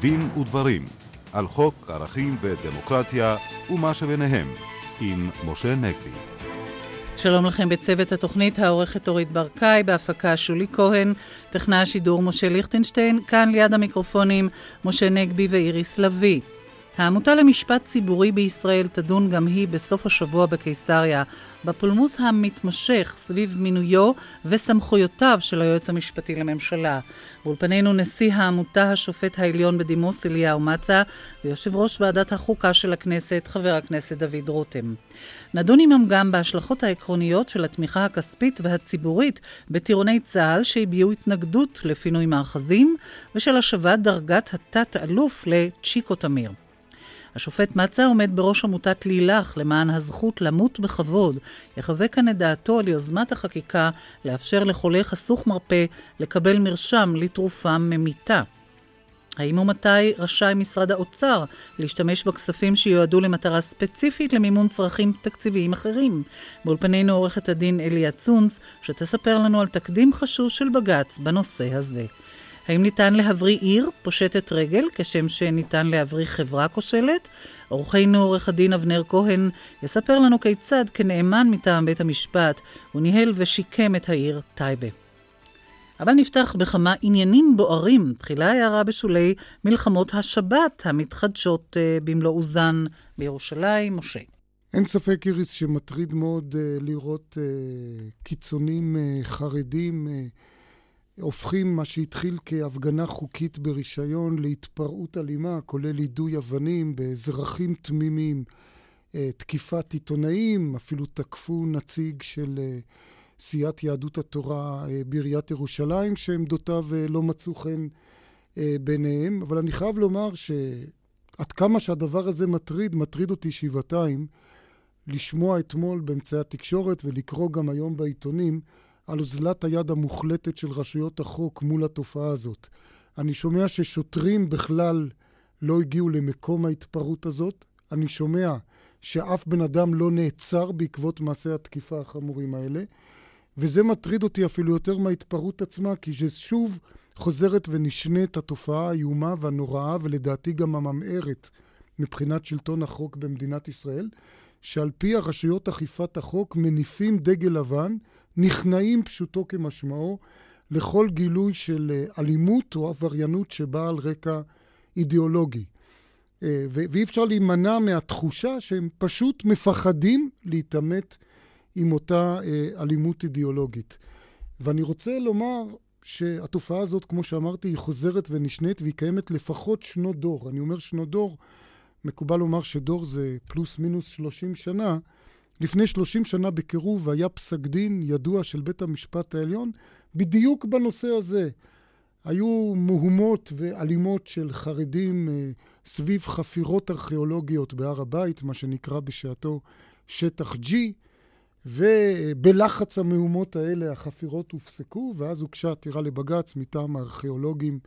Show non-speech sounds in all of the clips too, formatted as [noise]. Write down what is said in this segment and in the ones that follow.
דין ודברים על חוק ערכים ודמוקרטיה ומה שביניהם עם משה נגבי. שלום לכם בצוות התוכנית, העורכת אורית ברקאי, בהפקה שולי כהן, טכנה השידור משה ליכטנשטיין, כאן ליד המיקרופונים משה נגבי ואיריס לביא. העמותה למשפט ציבורי בישראל תדון גם היא בסוף השבוע בקיסריה, בפולמוס המתמשך סביב מינויו וסמכויותיו של היועץ המשפטי לממשלה. באולפנינו נשיא העמותה השופט העליון בדימוס אליהו מצה ויושב ראש ועדת החוקה של הכנסת חבר הכנסת דוד רותם. נדון עמם גם בהשלכות העקרוניות של התמיכה הכספית והציבורית בטירוני צה"ל שהביעו התנגדות לפינוי מאחזים ושל השבת דרגת התת-אלוף לצ'יקו תמיר. השופט מצה עומד בראש עמותת לילך למען הזכות למות בכבוד. יחווה כאן את דעתו על יוזמת החקיקה לאפשר לחולה חסוך מרפא לקבל מרשם לתרופה ממיתה. האם ומתי רשאי משרד האוצר להשתמש בכספים שיועדו למטרה ספציפית למימון צרכים תקציביים אחרים? באולפנינו עורכת הדין אליה צונץ, שתספר לנו על תקדים חשוב של בג"ץ בנושא הזה. האם ניתן להבריא עיר פושטת רגל, כשם שניתן להבריא חברה כושלת? עורכנו עורך הדין אבנר כהן יספר לנו כיצד כנאמן מטעם בית המשפט הוא ניהל ושיקם את העיר טייבה. אבל נפתח בכמה עניינים בוערים. תחילה הערה בשולי מלחמות השבת המתחדשות uh, במלוא עוזן בירושלים. משה. אין ספק, איריס, שמטריד מאוד uh, לראות uh, קיצונים חרדים הופכים מה שהתחיל כהפגנה חוקית ברישיון להתפרעות אלימה, כולל יידוי אבנים באזרחים תמימים, אה, תקיפת עיתונאים, אפילו תקפו נציג של אה, סיעת יהדות התורה אה, בעיריית ירושלים, שעמדותיו לא מצאו חן ביניהם. אבל אני חייב לומר שעד כמה שהדבר הזה מטריד, מטריד אותי שבעתיים לשמוע אתמול באמצעי התקשורת ולקרוא גם היום בעיתונים על אוזלת היד המוחלטת של רשויות החוק מול התופעה הזאת. אני שומע ששוטרים בכלל לא הגיעו למקום ההתפרעות הזאת. אני שומע שאף בן אדם לא נעצר בעקבות מעשי התקיפה החמורים האלה. וזה מטריד אותי אפילו יותר מההתפרעות עצמה, כי זה שוב חוזרת ונשנית התופעה האיומה והנוראה, ולדעתי גם הממארת מבחינת שלטון החוק במדינת ישראל, שעל פי הרשויות אכיפת החוק מניפים דגל לבן נכנעים פשוטו כמשמעו לכל גילוי של אה, אלימות או עבריינות שבאה על רקע אידיאולוגי. אה, ואי אפשר להימנע מהתחושה שהם פשוט מפחדים להתעמת עם אותה אה, אלימות אידיאולוגית. ואני רוצה לומר שהתופעה הזאת, כמו שאמרתי, היא חוזרת ונשנית והיא קיימת לפחות שנות דור. אני אומר שנות דור, מקובל לומר שדור זה פלוס מינוס 30 שנה, לפני 30 שנה בקירוב היה פסק דין ידוע של בית המשפט העליון בדיוק בנושא הזה. היו מהומות ואלימות של חרדים אה, סביב חפירות ארכיאולוגיות בהר הבית, מה שנקרא בשעתו שטח G, ובלחץ המהומות האלה החפירות הופסקו, ואז הוגשה עתירה לבג"ץ מטעם הארכיאולוגים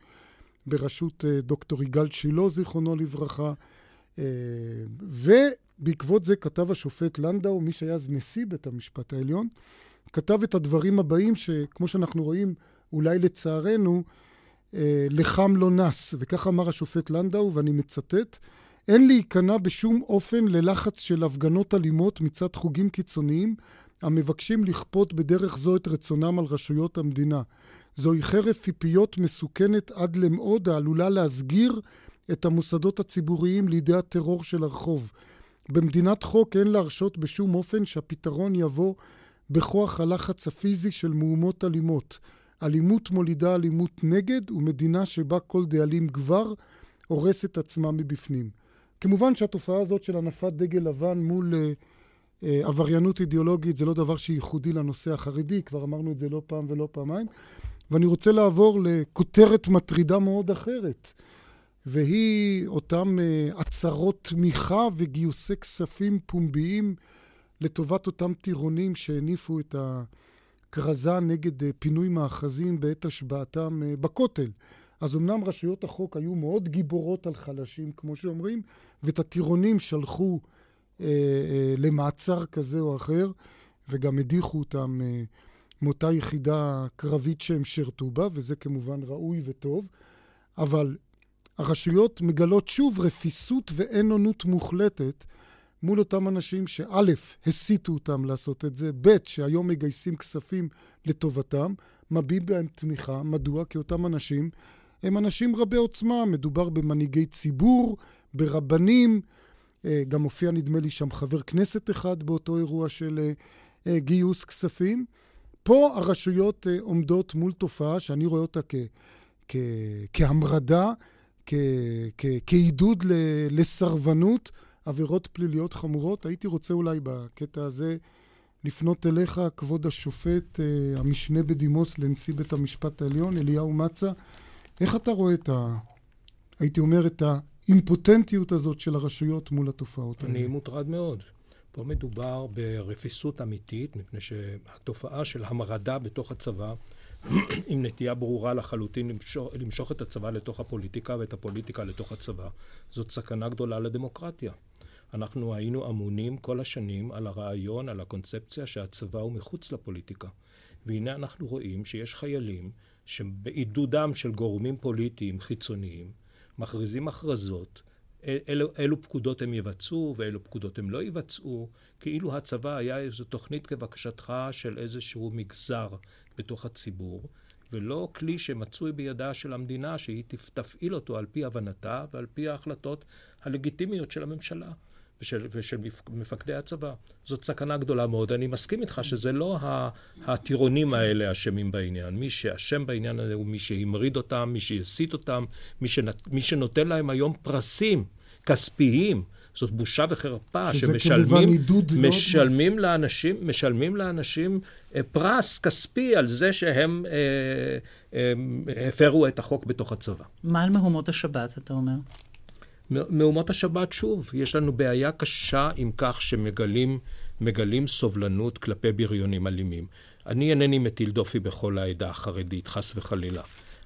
בראשות אה, דוקטור יגאל שילה, זיכרונו לברכה, אה, ו... בעקבות זה כתב השופט לנדאו, מי שהיה אז נשיא בית המשפט העליון, כתב את הדברים הבאים, שכמו שאנחנו רואים, אולי לצערנו, אה, לחם לא נס. וכך אמר השופט לנדאו, ואני מצטט, אין להיכנע בשום אופן ללחץ של הפגנות אלימות מצד חוגים קיצוניים המבקשים לכפות בדרך זו את רצונם על רשויות המדינה. זוהי חרב פיפיות מסוכנת עד למאוד העלולה להסגיר את המוסדות הציבוריים לידי הטרור של הרחוב. במדינת חוק אין להרשות בשום אופן שהפתרון יבוא בכוח הלחץ הפיזי של מהומות אלימות. אלימות מולידה אלימות נגד, ומדינה שבה כל דאלים גבר הורסת עצמה מבפנים. כמובן שהתופעה הזאת של הנפת דגל לבן מול אה, אה, עבריינות אידיאולוגית זה לא דבר שייחודי לנושא החרדי, כבר אמרנו את זה לא פעם ולא פעמיים. ואני רוצה לעבור לכותרת מטרידה מאוד אחרת. והיא אותם אה, הצהרות תמיכה וגיוסי כספים פומביים לטובת אותם טירונים שהניפו את הכרזה נגד אה, פינוי מאחזים בעת השבעתם אה, בכותל. אז אמנם רשויות החוק היו מאוד גיבורות על חלשים, כמו שאומרים, ואת הטירונים שלחו אה, אה, למעצר כזה או אחר, וגם הדיחו אותם אה, מאותה יחידה קרבית שהם שירתו בה, וזה כמובן ראוי וטוב. אבל הרשויות מגלות שוב רפיסות ואין עונות מוחלטת מול אותם אנשים שא', הסיתו אותם לעשות את זה, ב', שהיום מגייסים כספים לטובתם, מביעים בהם תמיכה. מדוע? כי אותם אנשים הם אנשים רבי עוצמה. מדובר במנהיגי ציבור, ברבנים, אה, גם הופיע נדמה לי שם חבר כנסת אחד באותו אירוע של אה, אה, גיוס כספים. פה הרשויות עומדות מול תופעה שאני רואה אותה כ, כ, כהמרדה, כעידוד לסרבנות, עבירות פליליות חמורות. הייתי רוצה אולי בקטע הזה לפנות אליך, כבוד השופט, המשנה בדימוס לנשיא בית המשפט העליון, אליהו מצה. איך אתה רואה את ה... הייתי אומר, את. האימפוטנטיות הזאת של הרשויות מול התופעות האלה. אני מוטרד מאוד. פה מדובר ברפיסות אמיתית, מפני שהתופעה של המרדה בתוך הצבא, [clears throat] עם נטייה ברורה לחלוטין למשוך, למשוך את הצבא לתוך הפוליטיקה ואת הפוליטיקה לתוך הצבא, זאת סכנה גדולה לדמוקרטיה. אנחנו היינו אמונים כל השנים על הרעיון, על הקונספציה שהצבא הוא מחוץ לפוליטיקה. והנה אנחנו רואים שיש חיילים שבעידודם של גורמים פוליטיים חיצוניים, מכריזים הכרזות, אילו, אילו פקודות הם יבצעו ואילו פקודות הם לא יבצעו, כאילו הצבא היה איזו תוכנית כבקשתך של איזשהו מגזר בתוך הציבור, ולא כלי שמצוי בידה של המדינה שהיא תפעיל אותו על פי הבנתה ועל פי ההחלטות הלגיטימיות של הממשלה. ושל, ושל מפקדי הצבא. זאת סכנה גדולה מאוד. אני מסכים איתך שזה לא הטירונים האלה אשמים בעניין. מי שאשם בעניין הזה הוא מי שהמריד אותם, מי שהסית אותם, מי, שנת, מי שנותן להם היום פרסים כספיים. זאת בושה וחרפה שמשלמים משלמים לאנשים, משלמים לאנשים אה, פרס כספי על זה שהם אה, אה, הפרו את החוק בתוך הצבא. מה על מהומות השבת, אתה אומר? מהומות השבת, שוב, יש לנו בעיה קשה עם כך שמגלים מגלים סובלנות כלפי בריונים אלימים. אני אינני מטיל דופי בכל העדה החרדית, חס וחלילה.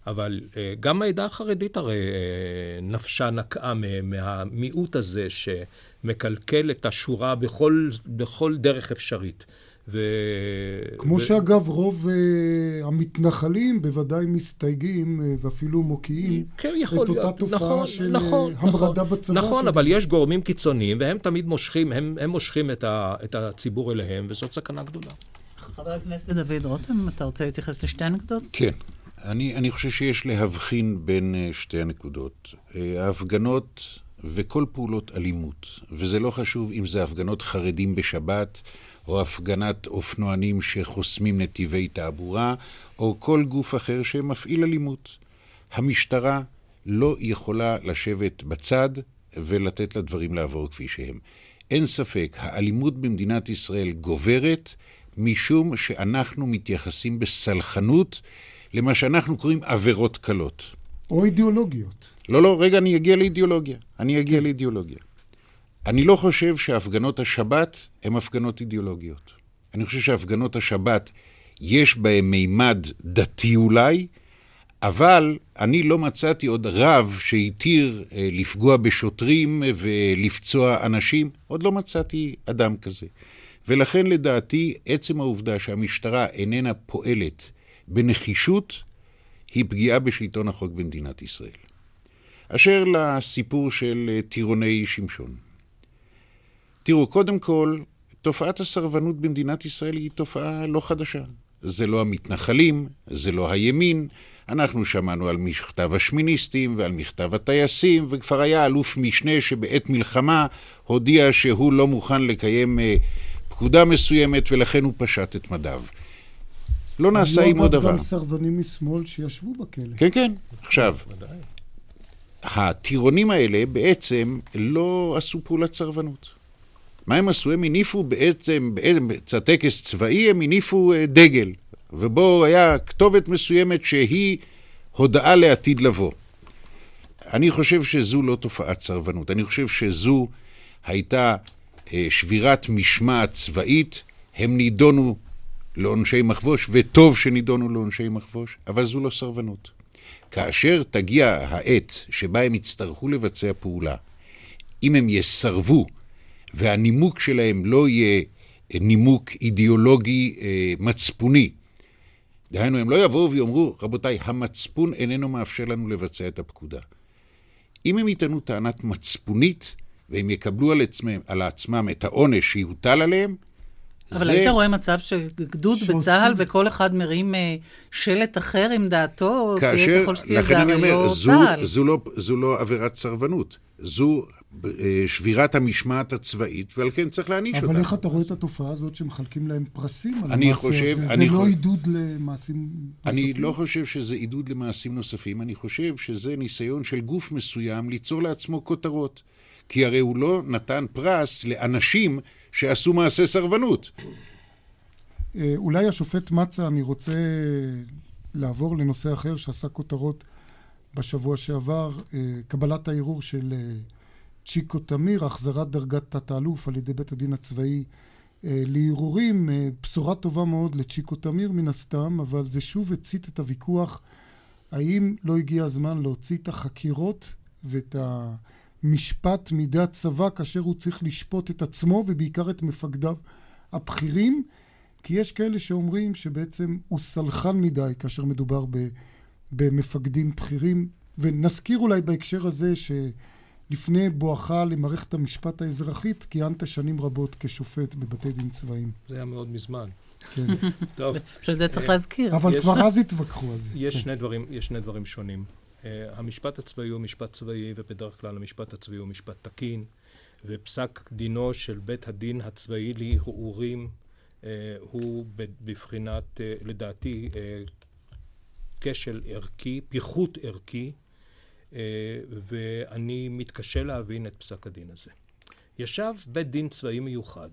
אבל uh, גם העדה החרדית הרי uh, נפשה נקעה מהמיעוט הזה שמקלקל את השורה בכל, בכל דרך אפשרית. ו... כמו ו... שאגב רוב uh, המתנחלים בוודאי מסתייגים uh, ואפילו מוקיעים כן, יכול את אותה תופעה נכון, של נכון, uh, המרדה נכון, בצבא. נכון, של... אבל יש גורמים קיצוניים והם תמיד מושכים, הם, הם מושכים את, ה, את הציבור אליהם וזאת סכנה גדולה. חבר הכנסת דוד רותם, אתה רוצה להתייחס לשתי הנקודות? כן. אני, אני חושב שיש להבחין בין שתי הנקודות. ההפגנות וכל פעולות אלימות, וזה לא חשוב אם זה הפגנות חרדים בשבת, או הפגנת אופנוענים שחוסמים נתיבי תעבורה, או כל גוף אחר שמפעיל אלימות. המשטרה לא יכולה לשבת בצד ולתת לדברים לעבור כפי שהם. אין ספק, האלימות במדינת ישראל גוברת משום שאנחנו מתייחסים בסלחנות למה שאנחנו קוראים עבירות קלות. או אידיאולוגיות. לא, לא, רגע, אני אגיע לאידיאולוגיה. אני אגיע לאידיאולוגיה. אני לא חושב שהפגנות השבת הן הפגנות אידיאולוגיות. אני חושב שהפגנות השבת, יש בהן מימד דתי אולי, אבל אני לא מצאתי עוד רב שהתיר אה, לפגוע בשוטרים ולפצוע אנשים, עוד לא מצאתי אדם כזה. ולכן לדעתי, עצם העובדה שהמשטרה איננה פועלת בנחישות, היא פגיעה בשלטון החוק במדינת ישראל. אשר לסיפור של אה, טירוני שמשון. תראו, קודם כל, תופעת הסרבנות במדינת ישראל היא תופעה לא חדשה. זה לא המתנחלים, זה לא הימין. אנחנו שמענו על מכתב השמיניסטים ועל מכתב הטייסים, וכבר היה אלוף משנה שבעת מלחמה הודיע שהוא לא מוכן לקיים אה, פקודה מסוימת ולכן הוא פשט את מדיו. לא נעשה עמו דבר. היו גם סרבנים משמאל שישבו בכלא. כן, כן. עכשיו, הטירונים האלה בעצם לא עשו פעולת סרבנות. מה הם עשו? הם הניפו בעצם, באמצע טקס צבאי, הם הניפו אה, דגל, ובו היה כתובת מסוימת שהיא הודעה לעתיד לבוא. אני חושב שזו לא תופעת סרבנות, אני חושב שזו הייתה אה, שבירת משמעת צבאית, הם נידונו לעונשי מחבוש, וטוב שנידונו לעונשי מחבוש, אבל זו לא סרבנות. כאשר תגיע העת שבה הם יצטרכו לבצע פעולה, אם הם יסרבו והנימוק שלהם לא יהיה נימוק אידיאולוגי אה, מצפוני. דהיינו, הם לא יבואו ויאמרו, רבותיי, המצפון איננו מאפשר לנו לבצע את הפקודה. אם הם יטענו טענת מצפונית, והם יקבלו על עצמם, על עצמם את העונש שיוטל עליהם, אבל זה... היית רואה מצב שגדוד שעושים- בצה"ל וכל אחד מרים אה, שלט אחר עם דעתו, תהיה כאשר, ככל שתהיה, זה אני הרי אומר, לא זו, צה"ל. זו, לא, זו לא עבירת סרבנות, זו אה, שבירת המשמעת הצבאית, ועל כן צריך להעניש אותה. אבל איך אתה רואה את התופעה הזאת שמחלקים להם פרסים על אני המעשה חושב- הזה? אני זה לא חושב- עידוד למעשים אני נוספים? לא חושב שזה עידוד למעשים נוספים, אני חושב שזה ניסיון של גוף מסוים ליצור לעצמו כותרות. כי הרי הוא לא נתן פרס לאנשים שעשו מעשה סרבנות. אה, אולי השופט מצה, אני רוצה לעבור לנושא אחר שעשה כותרות בשבוע שעבר, אה, קבלת הערעור של אה, צ'יקו תמיר, החזרת דרגת תת-האלוף על ידי בית הדין הצבאי לערעורים. בשורה טובה מאוד לצ'יקו תמיר מן הסתם, אבל זה שוב הצית את הוויכוח האם לא הגיע הזמן להוציא את החקירות ואת המשפט מידי הצבא כאשר הוא צריך לשפוט את עצמו ובעיקר את מפקדיו הבכירים, כי יש כאלה שאומרים שבעצם הוא סלחן מדי כאשר מדובר ב, במפקדים בכירים. ונזכיר אולי בהקשר הזה שלפני בואכה למערכת המשפט האזרחית, כיהנת שנים רבות כשופט בבתי דין צבאיים. זה היה מאוד מזמן. כן. טוב, בשביל זה צריך אה, להזכיר. אבל יש- כבר אז התווכחו על זה. יש כן. שני דברים, יש שני דברים שונים. Uh, המשפט הצבאי הוא משפט צבאי, ובדרך כלל המשפט הצבאי הוא משפט תקין, ופסק דינו של בית הדין הצבאי לערעורים uh, הוא בבחינת, uh, לדעתי, כשל ערכי, פיחות ערכי, ואני מתקשה להבין את פסק הדין הזה. ישב בית דין צבאי מיוחד,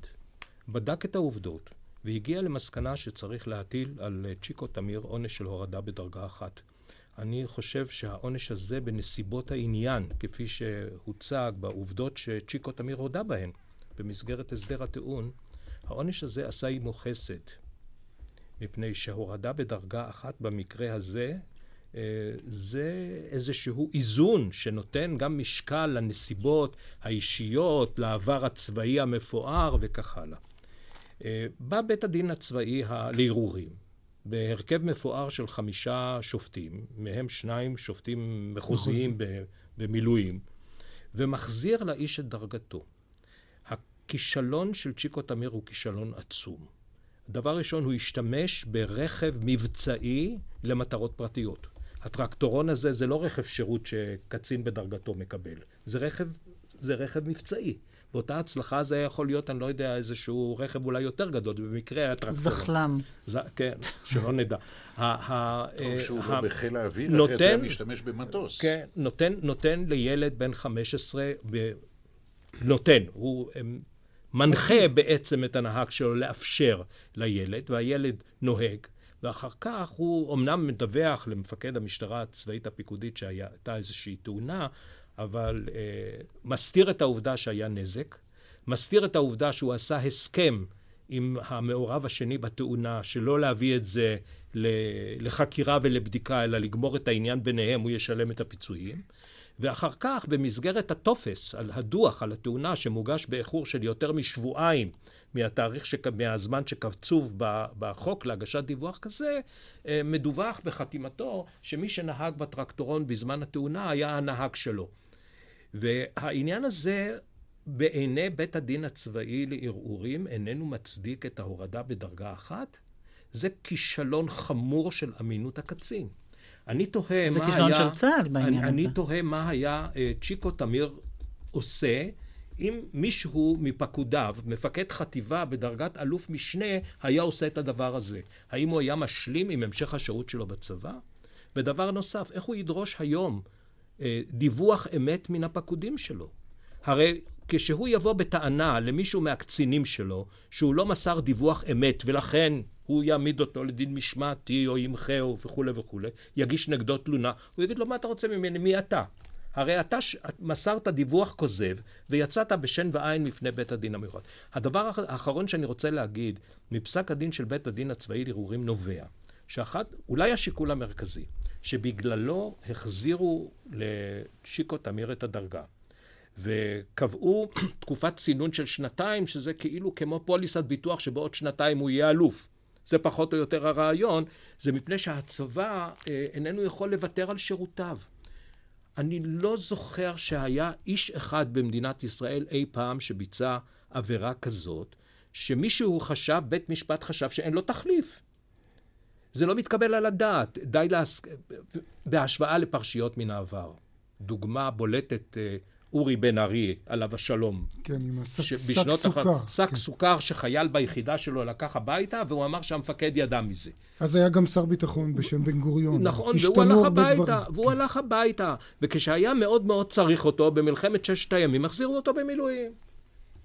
בדק את העובדות, והגיע למסקנה שצריך להטיל על אה, צ'יקו תמיר עונש של הורדה בדרגה אחת. אני חושב שהעונש הזה בנסיבות העניין, כפי שהוצג בעובדות שצ'יקו תמיר הודה בהן במסגרת הסדר הטיעון, העונש הזה עשה עמו חסד. מפני שהורדה בדרגה אחת במקרה הזה, אה, זה איזשהו איזון שנותן גם משקל לנסיבות האישיות, לעבר הצבאי המפואר וכך הלאה. אה, בא בית הדין הצבאי לערעורים, בהרכב מפואר של חמישה שופטים, מהם שניים שופטים מחוזיים במילואים, ומחזיר לאיש את דרגתו. הכישלון של צ'יקו תמיר הוא כישלון עצום. דבר ראשון, הוא השתמש ברכב מבצעי למטרות פרטיות. הטרקטורון הזה זה לא רכב שירות שקצין בדרגתו מקבל, זה רכב, זה רכב מבצעי. באותה הצלחה זה יכול להיות, אני לא יודע, איזשהו רכב אולי יותר גדול, במקרה היה טרקטורון. זחלם. ז... כן, שלא נדע. ה- ה- טוב שהוא ה- לא בחיל האוויר, אחרת היה משתמש במטוס. כן, נותן, נותן לילד בן 15, ב... נותן, הוא מנחה בעצם את הנהג שלו לאפשר לילד, והילד נוהג, ואחר כך הוא אומנם מדווח למפקד המשטרה הצבאית הפיקודית שהייתה איזושהי תאונה, אבל אה, מסתיר את העובדה שהיה נזק, מסתיר את העובדה שהוא עשה הסכם עם המעורב השני בתאונה, שלא להביא את זה לחקירה ולבדיקה, אלא לגמור את העניין ביניהם, הוא ישלם את הפיצויים. ואחר כך, במסגרת הטופס, על הדוח, על התאונה, שמוגש באיחור של יותר משבועיים מהתאריך, שק... מהזמן שקצוב בחוק להגשת דיווח כזה, אה, מדווח בחתימתו שמי שנהג בטרקטורון בזמן התאונה היה הנהג שלו. והעניין הזה בעיני בית הדין הצבאי לערעורים איננו מצדיק את ההורדה בדרגה אחת, זה כישלון חמור של אמינות הקצין. אני תוהה זה מה כישלון היה... של צה"ל בעניין אני, אני הזה. תוהה מה היה אה, צ'יקו תמיר עושה אם מישהו מפקודיו, מפקד חטיבה בדרגת אלוף משנה, היה עושה את הדבר הזה. האם הוא היה משלים עם המשך השירות שלו בצבא? ודבר נוסף, איך הוא ידרוש היום דיווח אמת מן הפקודים שלו? הרי כשהוא יבוא בטענה למישהו מהקצינים שלו שהוא לא מסר דיווח אמת ולכן הוא יעמיד אותו לדין משמעתי או ימחהו וכולי וכולי, יגיש נגדו תלונה, הוא יגיד לו מה אתה רוצה ממני, מי אתה? הרי אתה ש... מסרת דיווח כוזב ויצאת בשן ועין לפני בית הדין המיוחד. הדבר האח- האחרון שאני רוצה להגיד, מפסק הדין של בית הדין הצבאי לערעורים נובע, שאחת, אולי השיקול המרכזי, שבגללו החזירו לשיקו תמיר את הדרגה, וקבעו [clears throat] תקופת צינון של שנתיים, שזה כאילו כמו פוליסת ביטוח שבעוד שנתיים הוא יהיה אלוף. זה פחות או יותר הרעיון, זה מפני שהצבא אה, איננו יכול לוותר על שירותיו. אני לא זוכר שהיה איש אחד במדינת ישראל אי פעם שביצע עבירה כזאת, שמישהו חשב, בית משפט חשב שאין לו תחליף. זה לא מתקבל על הדעת. די להס... בהשוואה לפרשיות מן העבר. דוגמה בולטת, אה, אורי בן ארי, עליו השלום. כן, עם השק סוכר. שק כן. סוכר שחייל ביחידה שלו לקח הביתה, והוא אמר שהמפקד ידע מזה. אז היה גם שר ביטחון בשם בן גוריון. נכון, והוא הלך הביתה, והוא כן. הלך הביתה. וכשהיה מאוד מאוד צריך אותו, במלחמת ששת הימים, החזירו אותו במילואים.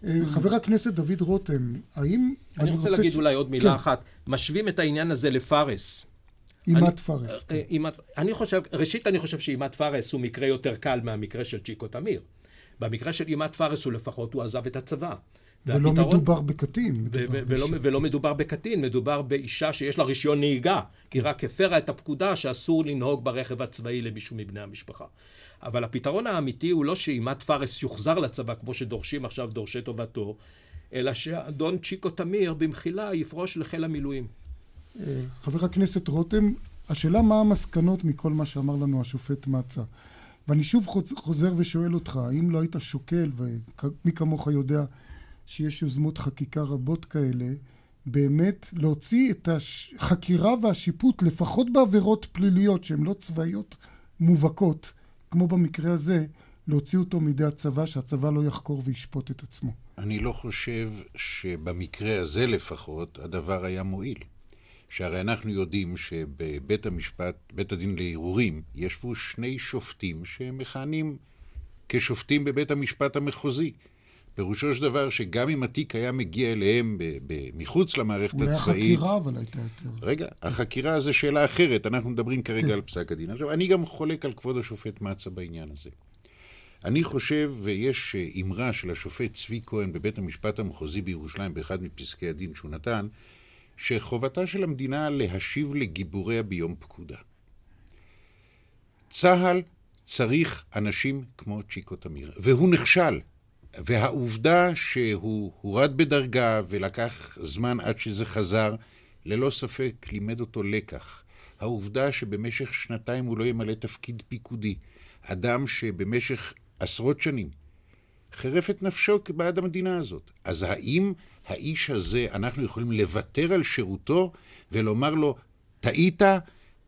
אה, חבר הכנסת דוד רותם, האם... אני רוצה להגיד אולי עוד מילה כן. אחת. משווים את העניין הזה לפארס. עימאד פארס. אה, אני חושב, ראשית אני חושב שעימאד פארס הוא מקרה יותר קל מהמקרה של צ'יקו תמיר. במקרה של עימאד פארס הוא לפחות, הוא עזב את הצבא. ולא מדובר בקטין. ולא, ולא מדובר בקטין, מדובר באישה שיש לה רישיון נהיגה, כי רק הפרה את הפקודה שאסור לנהוג ברכב הצבאי למישהו מבני המשפחה. אבל הפתרון האמיתי הוא לא שאימת פארס יוחזר לצבא, כמו שדורשים עכשיו דורשי טובתו, אלא שאדון צ'יקו תמיר במחילה יפרוש לחיל המילואים. אה, חבר הכנסת רותם, השאלה מה המסקנות מכל מה שאמר לנו השופט מצה. ואני שוב חוזר ושואל אותך, האם לא היית שוקל, ומי כמוך יודע שיש יוזמות חקיקה רבות כאלה, באמת להוציא את החקירה והשיפוט, לפחות בעבירות פליליות שהן לא צבאיות מובהקות, כמו במקרה הזה, להוציא אותו מידי הצבא, שהצבא לא יחקור וישפוט את עצמו. אני לא חושב שבמקרה הזה לפחות הדבר היה מועיל. שהרי אנחנו יודעים שבבית המשפט, בית הדין לערעורים, ישבו שני שופטים שמכהנים כשופטים בבית המשפט המחוזי. פירושו של דבר שגם אם התיק היה מגיע אליהם ב- ב- מחוץ למערכת אולי הצבאית... אולי החקירה אבל הייתה יותר. רגע, החקירה זה שאלה אחרת, אנחנו מדברים כרגע כן. על פסק הדין. עכשיו, אני גם חולק על כבוד השופט מצה בעניין הזה. אני חושב, ויש אמרה של השופט צבי כהן בבית המשפט המחוזי בירושלים, באחד מפסקי הדין שהוא נתן, שחובתה של המדינה להשיב לגיבוריה ביום פקודה. צה"ל צריך אנשים כמו צ'יקו תמיר, והוא נכשל. והעובדה שהוא הורד בדרגה ולקח זמן עד שזה חזר, ללא ספק לימד אותו לקח. העובדה שבמשך שנתיים הוא לא ימלא תפקיד פיקודי. אדם שבמשך עשרות שנים חירף את נפשו בעד המדינה הזאת. אז האם האיש הזה, אנחנו יכולים לוותר על שירותו ולומר לו, טעית,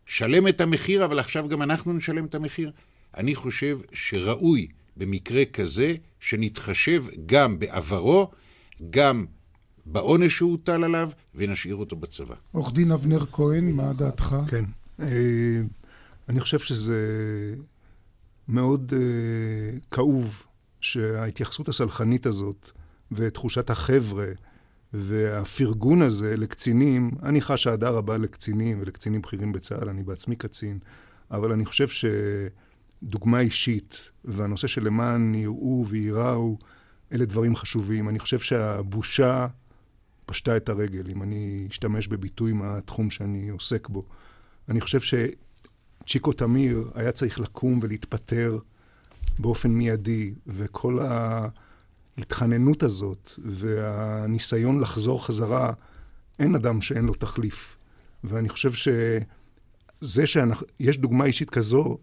שלם את המחיר, אבל עכשיו גם אנחנו נשלם את המחיר? אני חושב שראוי במקרה כזה שנתחשב גם בעברו, גם בעונש שהוטל עליו, ונשאיר אותו בצבא. עורך דין אבנר כהן, מה דעתך? כן. אה, אני חושב שזה מאוד אה, כאוב שההתייחסות הסלחנית הזאת ותחושת החבר'ה והפרגון הזה לקצינים, אני חש אהדה רבה לקצינים ולקצינים בכירים בצה"ל, אני בעצמי קצין, אבל אני חושב שדוגמה אישית והנושא של למען יראו וייראו, אלה דברים חשובים. אני חושב שהבושה פשטה את הרגל, אם אני אשתמש בביטוי מהתחום שאני עוסק בו. אני חושב שצ'יקו תמיר היה צריך לקום ולהתפטר באופן מיידי, וכל ההתחננות הזאת והניסיון לחזור חזרה, אין אדם שאין לו תחליף. ואני חושב שזה שיש דוגמה אישית כזו,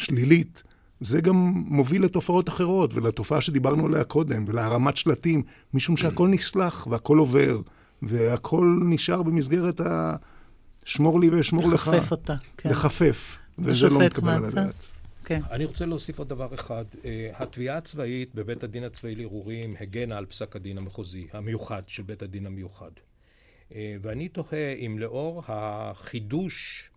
שלילית, זה גם מוביל לתופעות אחרות, ולתופעה שדיברנו עליה קודם, ולהרמת שלטים, משום שהכל נסלח והכל עובר, והכל נשאר במסגרת ה... שמור לי ואשמור לך. לחפף אותה, כן. לחפף, וזה לא מתקבל על הדעת. כן. אני רוצה להוסיף עוד דבר אחד. Uh, התביעה הצבאית בבית הדין הצבאי לערעורים הגנה על פסק הדין המחוזי, המיוחד, של בית הדין המיוחד. Uh, ואני תוהה אם לאור החידוש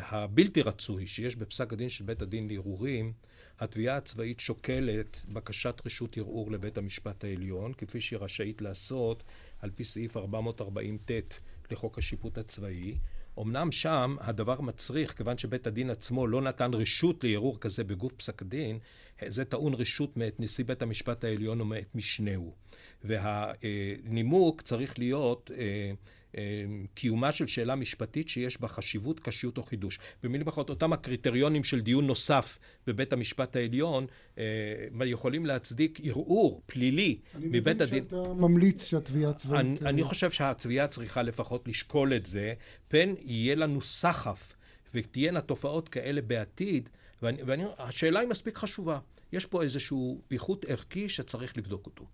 הבלתי רצוי שיש בפסק הדין של בית הדין לערעורים, התביעה הצבאית שוקלת בקשת רשות ערעור לבית המשפט העליון, כפי שהיא רשאית לעשות על פי סעיף 440ט לחוק השיפוט הצבאי. אמנם שם הדבר מצריך, כיוון שבית הדין עצמו לא נתן רשות לערעור כזה בגוף פסק הדין, זה טעון רשות מאת נשיא בית המשפט העליון ומאת משנהו. והנימוק צריך להיות אה, קיומה של שאלה משפטית שיש בה חשיבות, קשיות או חידוש. במילים אחרות, אותם הקריטריונים של דיון נוסף בבית המשפט העליון אה, יכולים להצדיק ערעור פלילי מבית הדין. אני מבין שאתה ממליץ שהתביעה הצבאית... אני, אני חושב שהתביעה צריכה לפחות לשקול את זה, פן יהיה לנו סחף ותהיינה תופעות כאלה בעתיד, והשאלה היא מספיק חשובה. יש פה איזשהו פיחות ערכי שצריך לבדוק אותו.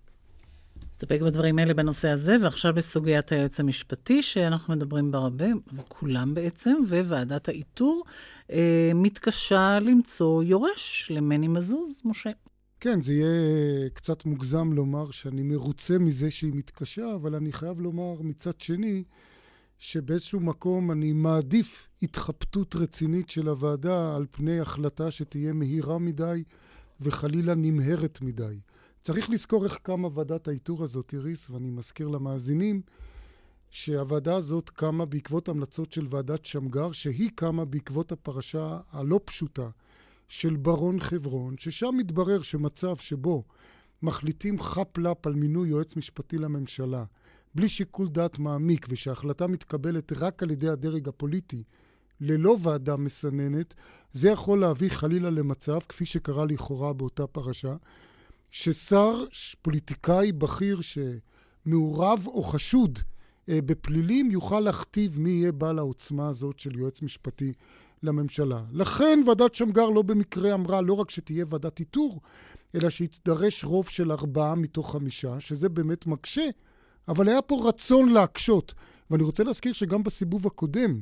נסתפק בדברים האלה בנושא הזה, ועכשיו בסוגיית היועץ המשפטי, שאנחנו מדברים בה הרבה, וכולם בעצם, וועדת האיתור אה, מתקשה למצוא יורש למני מזוז, משה. כן, זה יהיה קצת מוגזם לומר שאני מרוצה מזה שהיא מתקשה, אבל אני חייב לומר מצד שני, שבאיזשהו מקום אני מעדיף התחבטות רצינית של הוועדה על פני החלטה שתהיה מהירה מדי וחלילה נמהרת מדי. צריך לזכור איך קמה ועדת האיתור הזאת, איריס, ואני מזכיר למאזינים שהוועדה הזאת קמה בעקבות המלצות של ועדת שמגר, שהיא קמה בעקבות הפרשה הלא פשוטה של ברון חברון, ששם מתברר שמצב שבו מחליטים חאפ לאפ על מינוי יועץ משפטי לממשלה, בלי שיקול דעת מעמיק, ושההחלטה מתקבלת רק על ידי הדרג הפוליטי, ללא ועדה מסננת, זה יכול להביא חלילה למצב, כפי שקרה לכאורה באותה פרשה, ששר, פוליטיקאי בכיר שמעורב או חשוד אה, בפלילים, יוכל להכתיב מי יהיה בעל העוצמה הזאת של יועץ משפטי לממשלה. לכן ועדת שמגר לא במקרה אמרה לא רק שתהיה ועדת איתור, אלא שיתדרש רוב של ארבעה מתוך חמישה, שזה באמת מקשה, אבל היה פה רצון להקשות. ואני רוצה להזכיר שגם בסיבוב הקודם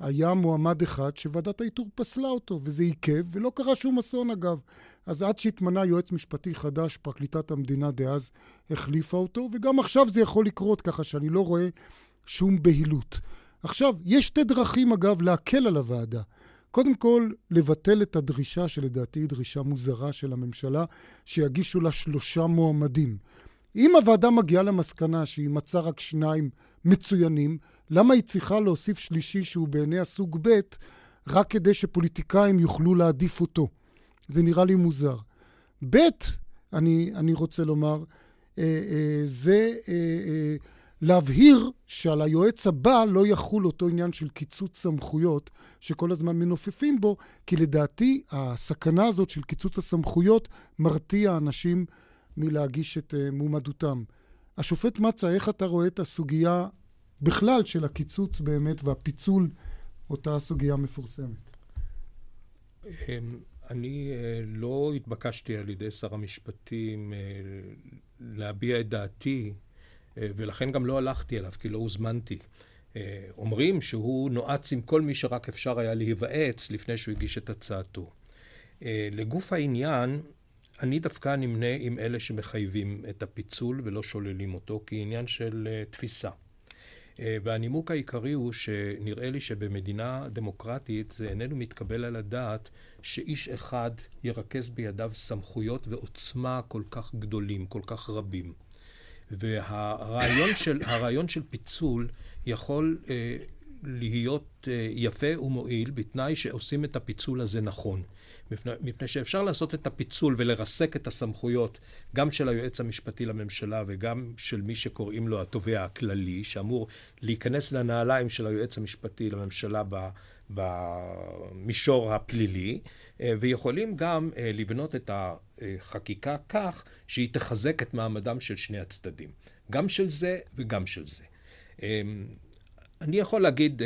היה מועמד אחד שוועדת האיתור פסלה אותו, וזה עיכב, ולא קרה שום אסון אגב. אז עד שהתמנה יועץ משפטי חדש, פרקליטת המדינה דאז החליפה אותו, וגם עכשיו זה יכול לקרות, ככה שאני לא רואה שום בהילות. עכשיו, יש שתי דרכים, אגב, להקל על הוועדה. קודם כל, לבטל את הדרישה, שלדעתי היא דרישה מוזרה של הממשלה, שיגישו לה שלושה מועמדים. אם הוועדה מגיעה למסקנה שהיא מצאה רק שניים מצוינים, למה היא צריכה להוסיף שלישי שהוא בעיני הסוג ב', רק כדי שפוליטיקאים יוכלו להעדיף אותו? זה נראה לי מוזר. ב', אני, אני רוצה לומר, אה, אה, זה אה, אה, להבהיר שעל היועץ הבא לא יחול אותו עניין של קיצוץ סמכויות שכל הזמן מנופפים בו, כי לדעתי הסכנה הזאת של קיצוץ הסמכויות מרתיע אנשים מלהגיש את uh, מועמדותם. השופט מצה, איך אתה רואה את הסוגיה בכלל של הקיצוץ באמת והפיצול, אותה סוגיה מפורסמת? אמ, אני uh, לא התבקשתי על ידי שר המשפטים uh, להביע את דעתי אה, ולכן גם לא הלכתי אליו, כי לא הוזמנתי. אה, אומרים שהוא נועץ עם כל מי שרק אפשר היה להיוועץ לפני שהוא הגיש את הצעתו. אה, לגוף העניין, אני דווקא נמנה עם אלה שמחייבים את הפיצול ולא שוללים אותו כעניין של תפיסה. והנימוק העיקרי הוא שנראה לי שבמדינה דמוקרטית זה איננו מתקבל על הדעת שאיש אחד ירכז בידיו סמכויות ועוצמה כל כך גדולים, כל כך רבים. והרעיון של, של פיצול יכול אה, להיות אה, יפה ומועיל בתנאי שעושים את הפיצול הזה נכון. מפני, מפני שאפשר לעשות את הפיצול ולרסק את הסמכויות גם של היועץ המשפטי לממשלה וגם של מי שקוראים לו התובע הכללי, שאמור להיכנס לנעליים של היועץ המשפטי לממשלה במישור הפלילי, אה, ויכולים גם אה, לבנות את החקיקה כך שהיא תחזק את מעמדם של שני הצדדים, גם של זה וגם של זה. אה, אני יכול להגיד,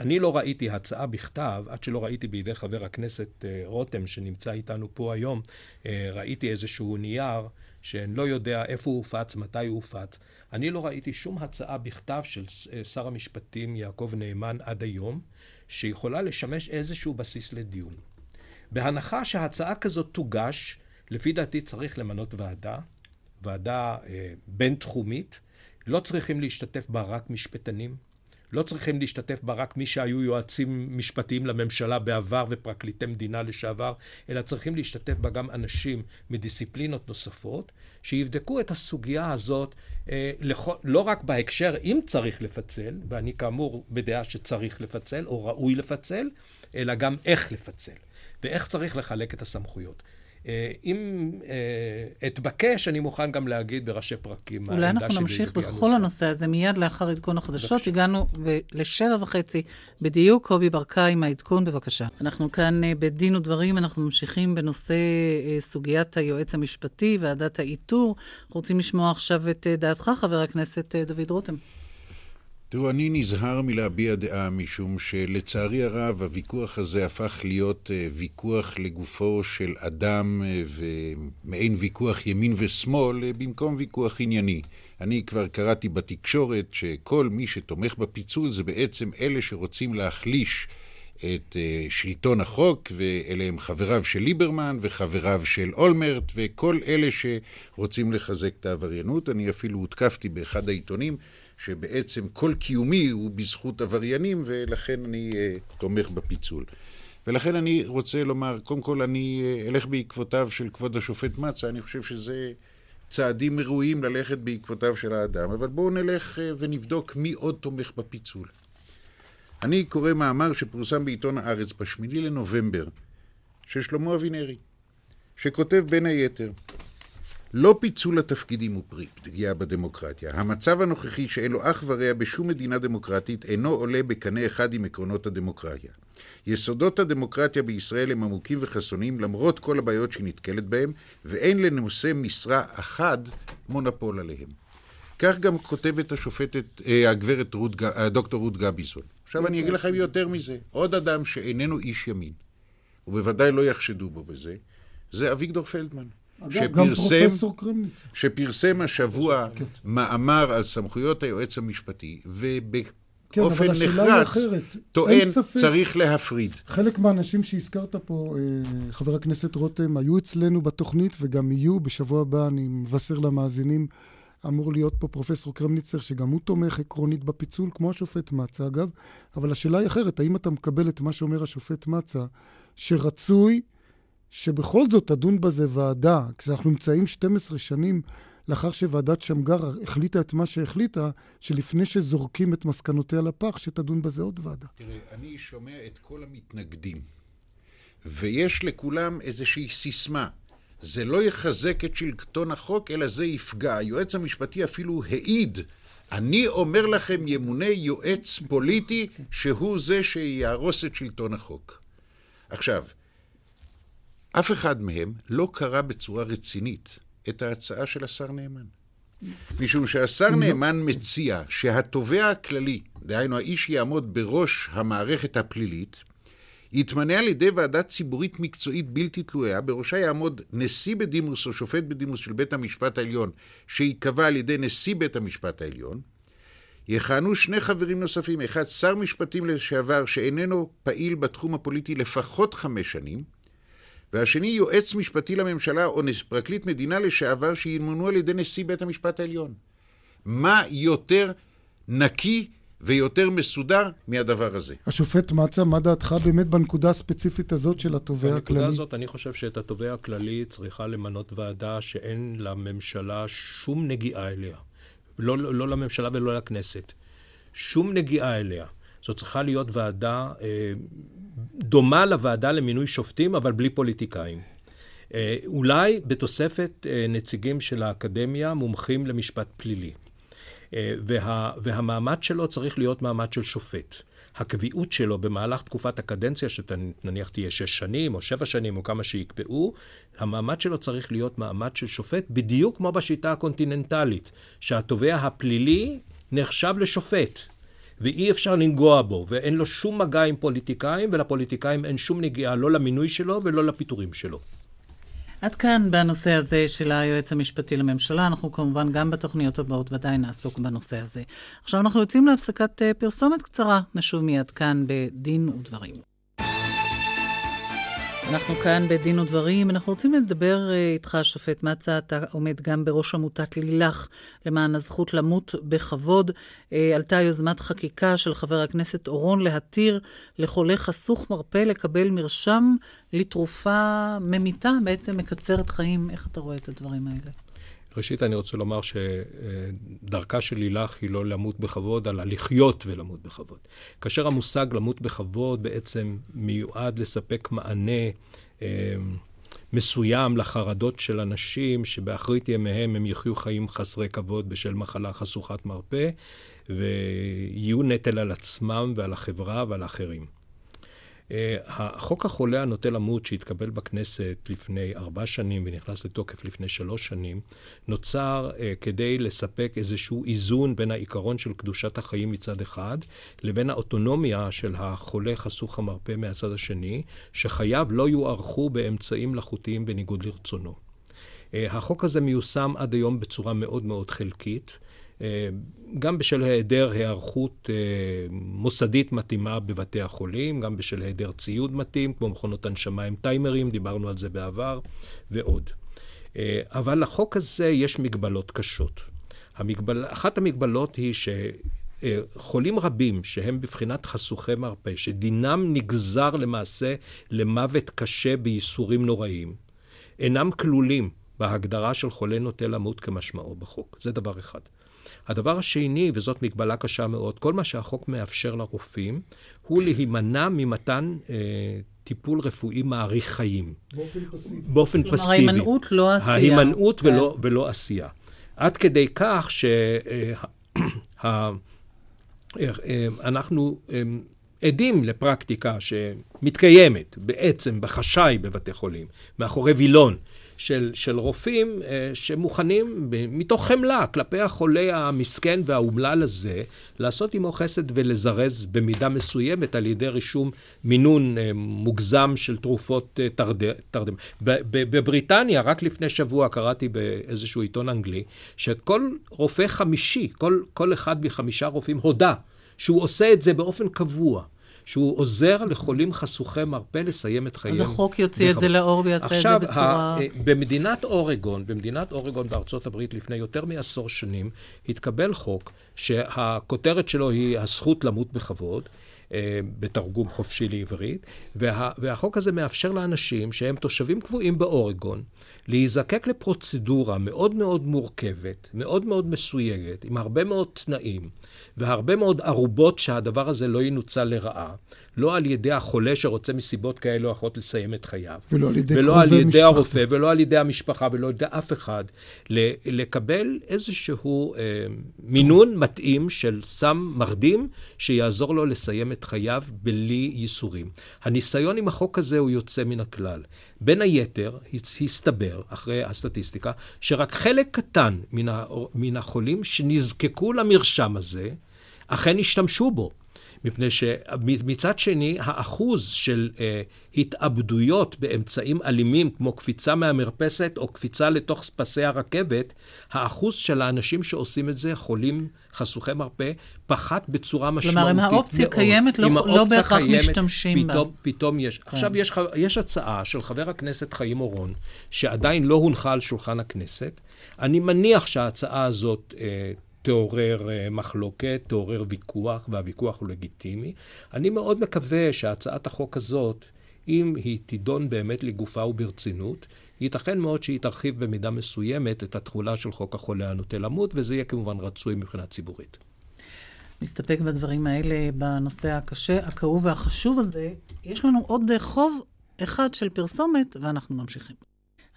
אני לא ראיתי הצעה בכתב, עד שלא ראיתי בידי חבר הכנסת רותם, שנמצא איתנו פה היום, ראיתי איזשהו נייר שאני לא יודע איפה הוא הופץ, מתי הוא הופץ. אני לא ראיתי שום הצעה בכתב של שר המשפטים יעקב נאמן עד היום, שיכולה לשמש איזשהו בסיס לדיון. בהנחה שהצעה כזאת תוגש, לפי דעתי צריך למנות ועדה, ועדה אה, בין-תחומית, לא צריכים להשתתף בה רק משפטנים, לא צריכים להשתתף בה רק מי שהיו יועצים משפטיים לממשלה בעבר ופרקליטי מדינה לשעבר, אלא צריכים להשתתף בה גם אנשים מדיסציפלינות נוספות, שיבדקו את הסוגיה הזאת אה, לכ... לא רק בהקשר אם צריך לפצל, ואני כאמור בדעה שצריך לפצל או ראוי לפצל, אלא גם איך לפצל. ואיך צריך לחלק את הסמכויות. אה, אם אה, אתבקש, אני מוכן גם להגיד בראשי פרקים אולי אנחנו נמשיך בכל הנושא הזה מיד לאחר עדכון החדשות. הגענו לשבע וחצי בדיוק. קובי ברקאי עם העדכון, בבקשה. אנחנו כאן אה, בדין ודברים, אנחנו ממשיכים בנושא סוגיית היועץ המשפטי, ועדת האיתור. אנחנו רוצים לשמוע עכשיו את דעתך, חבר הכנסת דוד רותם. תראו, אני נזהר מלהביע דעה, משום שלצערי הרב הוויכוח הזה הפך להיות uh, ויכוח לגופו של אדם uh, ומעין ויכוח ימין ושמאל uh, במקום ויכוח ענייני. אני כבר קראתי בתקשורת שכל מי שתומך בפיצול זה בעצם אלה שרוצים להחליש את שלטון החוק, ואלה הם חבריו של ליברמן וחבריו של אולמרט וכל אלה שרוצים לחזק את העבריינות. אני אפילו הותקפתי באחד העיתונים שבעצם כל קיומי הוא בזכות עבריינים, ולכן אני uh, תומך בפיצול. ולכן אני רוצה לומר, קודם כל אני uh, אלך בעקבותיו של כבוד השופט מצה, אני חושב שזה צעדים ראויים ללכת בעקבותיו של האדם, אבל בואו נלך uh, ונבדוק מי עוד תומך בפיצול. אני קורא מאמר שפורסם בעיתון הארץ ב-8 לנובמבר, של שלמה אבינרי, שכותב בין היתר, לא פיצול התפקידים הוא פגיעה בדמוקרטיה. המצב הנוכחי שאין לו אח ורע בשום מדינה דמוקרטית אינו עולה בקנה אחד עם עקרונות הדמוקרטיה. יסודות הדמוקרטיה בישראל הם עמוקים וחסונים למרות כל הבעיות שהיא נתקלת בהם, ואין לנושא משרה אחד מונופול עליהם. כך גם כותבת השופטת, אה, הגברת רות, אה, דוקטור רות גביזון. עכשיו אני אגיד לכם יותר מזה. עוד אדם שאיננו איש ימין, ובוודאי לא יחשדו בו בזה, זה אביגדור פלדמן. קרמניצר. שפרסם השבוע כן. מאמר על סמכויות היועץ המשפטי, ובאופן כן, נחרץ טוען צריך להפריד. חלק מהאנשים שהזכרת פה, אה, חבר הכנסת רותם, היו אצלנו בתוכנית וגם יהיו. בשבוע הבא אני מבשר למאזינים. אמור להיות פה פרופסור קרמניצר, שגם הוא תומך עקרונית בפיצול, כמו השופט מצה אגב, אבל השאלה היא אחרת, האם אתה מקבל את מה שאומר השופט מצה, שרצוי שבכל זאת תדון בזה ועדה, כשאנחנו נמצאים 12 שנים לאחר שוועדת שמגר החליטה את מה שהחליטה, שלפני שזורקים את מסקנותיה לפח, שתדון בזה עוד ועדה. תראה, אני שומע את כל המתנגדים, ויש לכולם איזושהי סיסמה. זה לא יחזק את שלטון החוק, אלא זה יפגע. היועץ המשפטי אפילו העיד, אני אומר לכם, ימונה יועץ פוליטי שהוא זה שיהרוס את שלטון החוק. עכשיו, אף אחד מהם לא קרא בצורה רצינית את ההצעה של השר נאמן. משום שהשר נאמן מציע שהתובע הכללי, דהיינו האיש שיעמוד בראש המערכת הפלילית, יתמנה על ידי ועדה ציבורית מקצועית בלתי תלויה, בראשה יעמוד נשיא בדימוס או שופט בדימוס של בית המשפט העליון, שייקבע על ידי נשיא בית המשפט העליון. יכהנו שני חברים נוספים, אחד שר משפטים לשעבר שאיננו פעיל בתחום הפוליטי לפחות חמש שנים, והשני יועץ משפטי לממשלה או פרקליט מדינה לשעבר שימונו על ידי נשיא בית המשפט העליון. מה יותר נקי ויותר מסודר מהדבר הזה. השופט מצה, מה דעתך באמת בנקודה הספציפית הזאת של התובע הכללי? בנקודה הזאת אני חושב שאת התובע הכללי צריכה למנות ועדה שאין לממשלה שום נגיעה אליה. לא, לא לממשלה ולא לכנסת. שום נגיעה אליה. זו צריכה להיות ועדה אה, דומה לוועדה למינוי שופטים, אבל בלי פוליטיקאים. אה, אולי בתוספת אה, נציגים של האקדמיה מומחים למשפט פלילי. וה, והמעמד שלו צריך להיות מעמד של שופט. הקביעות שלו במהלך תקופת הקדנציה, שנניח תהיה שש שנים או שבע שנים או כמה שיקבעו, המעמד שלו צריך להיות מעמד של שופט, בדיוק כמו בשיטה הקונטיננטלית, שהתובע הפלילי נחשב לשופט. ואי אפשר לנגוע בו, ואין לו שום מגע עם פוליטיקאים, ולפוליטיקאים אין שום נגיעה לא למינוי שלו ולא לפיטורים שלו. עד כאן בנושא הזה של היועץ המשפטי לממשלה. אנחנו כמובן גם בתוכניות הבאות ודאי נעסוק בנושא הזה. עכשיו אנחנו יוצאים להפסקת אה, פרסומת קצרה. נשוב מיד כאן בדין ודברים. אנחנו כאן בדין ודברים, אנחנו רוצים לדבר uh, איתך, שופט מצה, אתה עומד גם בראש עמותת לילך למען הזכות למות בכבוד. Uh, עלתה יוזמת חקיקה של חבר הכנסת אורון להתיר לחולה חסוך מרפא לקבל מרשם לתרופה ממיתה, בעצם מקצרת חיים. איך אתה רואה את הדברים האלה? ראשית, אני רוצה לומר שדרכה של לילך היא לא למות בכבוד, אלא לחיות ולמות בכבוד. כאשר המושג למות בכבוד בעצם מיועד לספק מענה אה, מסוים לחרדות של אנשים שבאחרית ימיהם הם יחיו חיים חסרי כבוד בשל מחלה חשוכת מרפא, ויהיו נטל על עצמם ועל החברה ועל האחרים. החוק החולה הנוטה למות שהתקבל בכנסת לפני ארבע שנים ונכנס לתוקף לפני שלוש שנים, נוצר כדי לספק איזשהו איזון בין העיקרון של קדושת החיים מצד אחד, לבין האוטונומיה של החולה חסוך המרפא מהצד השני, שחייו לא יוארכו באמצעים מלאכותיים בניגוד לרצונו. החוק הזה מיושם עד היום בצורה מאוד מאוד חלקית. גם בשל היעדר היערכות מוסדית מתאימה בבתי החולים, גם בשל היעדר ציוד מתאים, כמו מכונות הנשמה עם טיימרים, דיברנו על זה בעבר, ועוד. אבל לחוק הזה יש מגבלות קשות. המגבל... אחת המגבלות היא שחולים רבים שהם בבחינת חשוכי מרפא, שדינם נגזר למעשה למוות קשה בייסורים נוראים, אינם כלולים בהגדרה של חולה נוטה למות כמשמעו בחוק. זה דבר אחד. הדבר השני, וזאת מגבלה קשה מאוד, כל מה שהחוק מאפשר לרופאים, הוא להימנע ממתן אה, טיפול רפואי מאריך חיים. באופן פסיבי. באופן כלומר, פסיבי. ההימנעות לא עשייה. ההימנעות כן. ולא, ולא עשייה. עד כדי כך שאנחנו עדים לפרקטיקה שמתקיימת בעצם בחשאי בבתי חולים, מאחורי וילון. של, של רופאים אה, שמוכנים מתוך חמלה כלפי החולה המסכן והאומלל הזה, לעשות עמו חסד ולזרז במידה מסוימת על ידי רישום מינון אה, מוגזם של תרופות אה, תרד. בבריטניה, רק לפני שבוע קראתי באיזשהו עיתון אנגלי, שכל רופא חמישי, כל, כל אחד מחמישה רופאים הודה שהוא עושה את זה באופן קבוע. שהוא עוזר לחולים חשוכי מרפא לסיים את חייהם. אז החוק יוציא את זה לאור ויעשה את זה בצורה... עכשיו, במדינת אורגון, במדינת אורגון בארצות הברית לפני יותר מעשור שנים, התקבל חוק שהכותרת שלו היא הזכות למות בכבוד. בתרגום חופשי לעברית, וה, והחוק הזה מאפשר לאנשים שהם תושבים קבועים באורגון, להיזקק לפרוצדורה מאוד מאוד מורכבת, מאוד מאוד מסויגת, עם הרבה מאוד תנאים, והרבה מאוד ערובות שהדבר הזה לא ינוצל לרעה, לא על ידי החולה שרוצה מסיבות כאלה או אחרות לסיים את חייו. ולא על ידי ולא על ידי משפחה. הרופא, ולא על ידי המשפחה, ולא על ידי אף אחד, לקבל איזשהו אה, מינון מתאים של סם מרדים, שיעזור לו לסיים את חייו בלי ייסורים. הניסיון עם החוק הזה הוא יוצא מן הכלל. בין היתר, הסתבר, אחרי הסטטיסטיקה, שרק חלק קטן מן החולים שנזקקו למרשם הזה, אכן השתמשו בו. מפני שמצד שני, האחוז של אה, התאבדויות באמצעים אלימים, כמו קפיצה מהמרפסת או קפיצה לתוך פסי הרכבת, האחוז של האנשים שעושים את זה, חולים חשוכי מרפא, פחת בצורה משמעותית מאוד. כלומר, אם האופציה קיימת, לא, לא בהכרח קיימת, משתמשים בה. פתאום, פתאום יש. כן. עכשיו, יש, יש הצעה של חבר הכנסת חיים אורון, שעדיין לא הונחה על שולחן הכנסת. אני מניח שההצעה הזאת... אה, תעורר מחלוקת, תעורר ויכוח, והוויכוח הוא לגיטימי. אני מאוד מקווה שהצעת החוק הזאת, אם היא תידון באמת לגופה וברצינות, ייתכן מאוד שהיא תרחיב במידה מסוימת את התחולה של חוק החולה הנוטה למות, וזה יהיה כמובן רצוי מבחינה ציבורית. נסתפק בדברים האלה בנושא הקשה, הכאוב והחשוב הזה. יש לנו עוד חוב אחד של פרסומת, ואנחנו ממשיכים.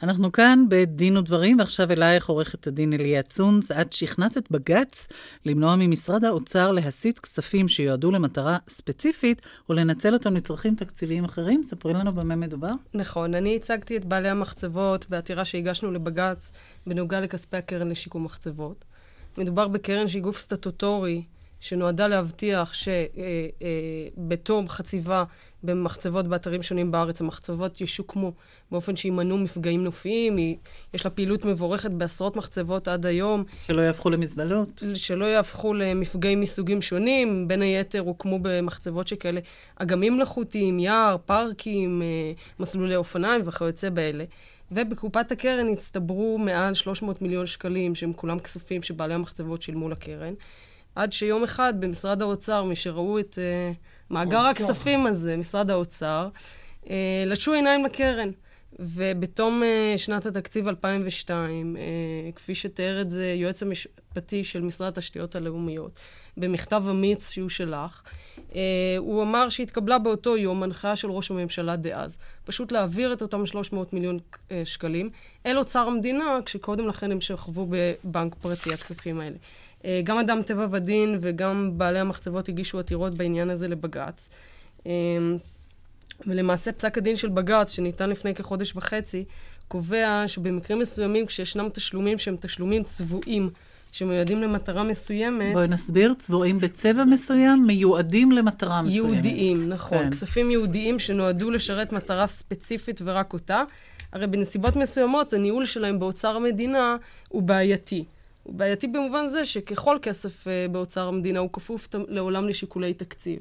אנחנו כאן בדין ודברים, ועכשיו אלייך עורכת הדין אליה צונץ. את שכנעת את בג"ץ למנוע ממשרד האוצר להסיט כספים שיועדו למטרה ספציפית, או לנצל אותם לצרכים תקציביים אחרים. ספרי לנו במה מדובר. נכון, אני הצגתי את בעלי המחצבות בעתירה שהגשנו לבג"ץ בנוגע לכספי הקרן לשיקום מחצבות. מדובר בקרן שהיא גוף סטטוטורי, שנועדה להבטיח שבתום חציבה במחצבות באתרים שונים בארץ, המחצבות ישוקמו באופן שימנעו מפגעים נופיים. יש לה פעילות מבורכת בעשרות מחצבות עד היום. שלא יהפכו למזבלות. שלא יהפכו למפגעים מסוגים שונים. בין היתר הוקמו במחצבות שכאלה אגמים מלאכותיים, יער, פארקים, מסלולי אופניים וכיוצא באלה. ובקופת הקרן הצטברו מעל 300 מיליון שקלים, שהם כולם כספים שבעלי המחצבות שילמו לקרן. עד שיום אחד במשרד האוצר, מי שראו את uh, מאגר האוצר. הכספים הזה, משרד האוצר, uh, לשו עיניים לקרן. ובתום uh, שנת התקציב 2002, uh, כפי שתיאר את זה יועץ המשפטי של משרד התשתיות הלאומיות, במכתב אמיץ שהוא שלח, uh, הוא אמר שהתקבלה באותו יום הנחיה של ראש הממשלה דאז, פשוט להעביר את אותם 300 מיליון uh, שקלים אל אוצר המדינה, כשקודם לכן הם שכבו בבנק פרטי, הכספים האלה. גם אדם טבע ודין וגם בעלי המחצבות הגישו עתירות בעניין הזה לבג"ץ. ולמעשה פסק הדין של בג"ץ, שניתן לפני כחודש וחצי, קובע שבמקרים מסוימים, כשישנם תשלומים שהם תשלומים צבועים, שמיועדים למטרה מסוימת... בואי נסביר, צבועים בצבע מסוים, מיועדים למטרה מסוימת. יהודיים, נכון. כן. כספים יהודיים שנועדו לשרת מטרה ספציפית ורק אותה. הרי בנסיבות מסוימות, הניהול שלהם באוצר המדינה הוא בעייתי. הוא בעייתי במובן זה שככל כסף uh, באוצר המדינה, הוא כפוף לעולם לשיקולי תקציב.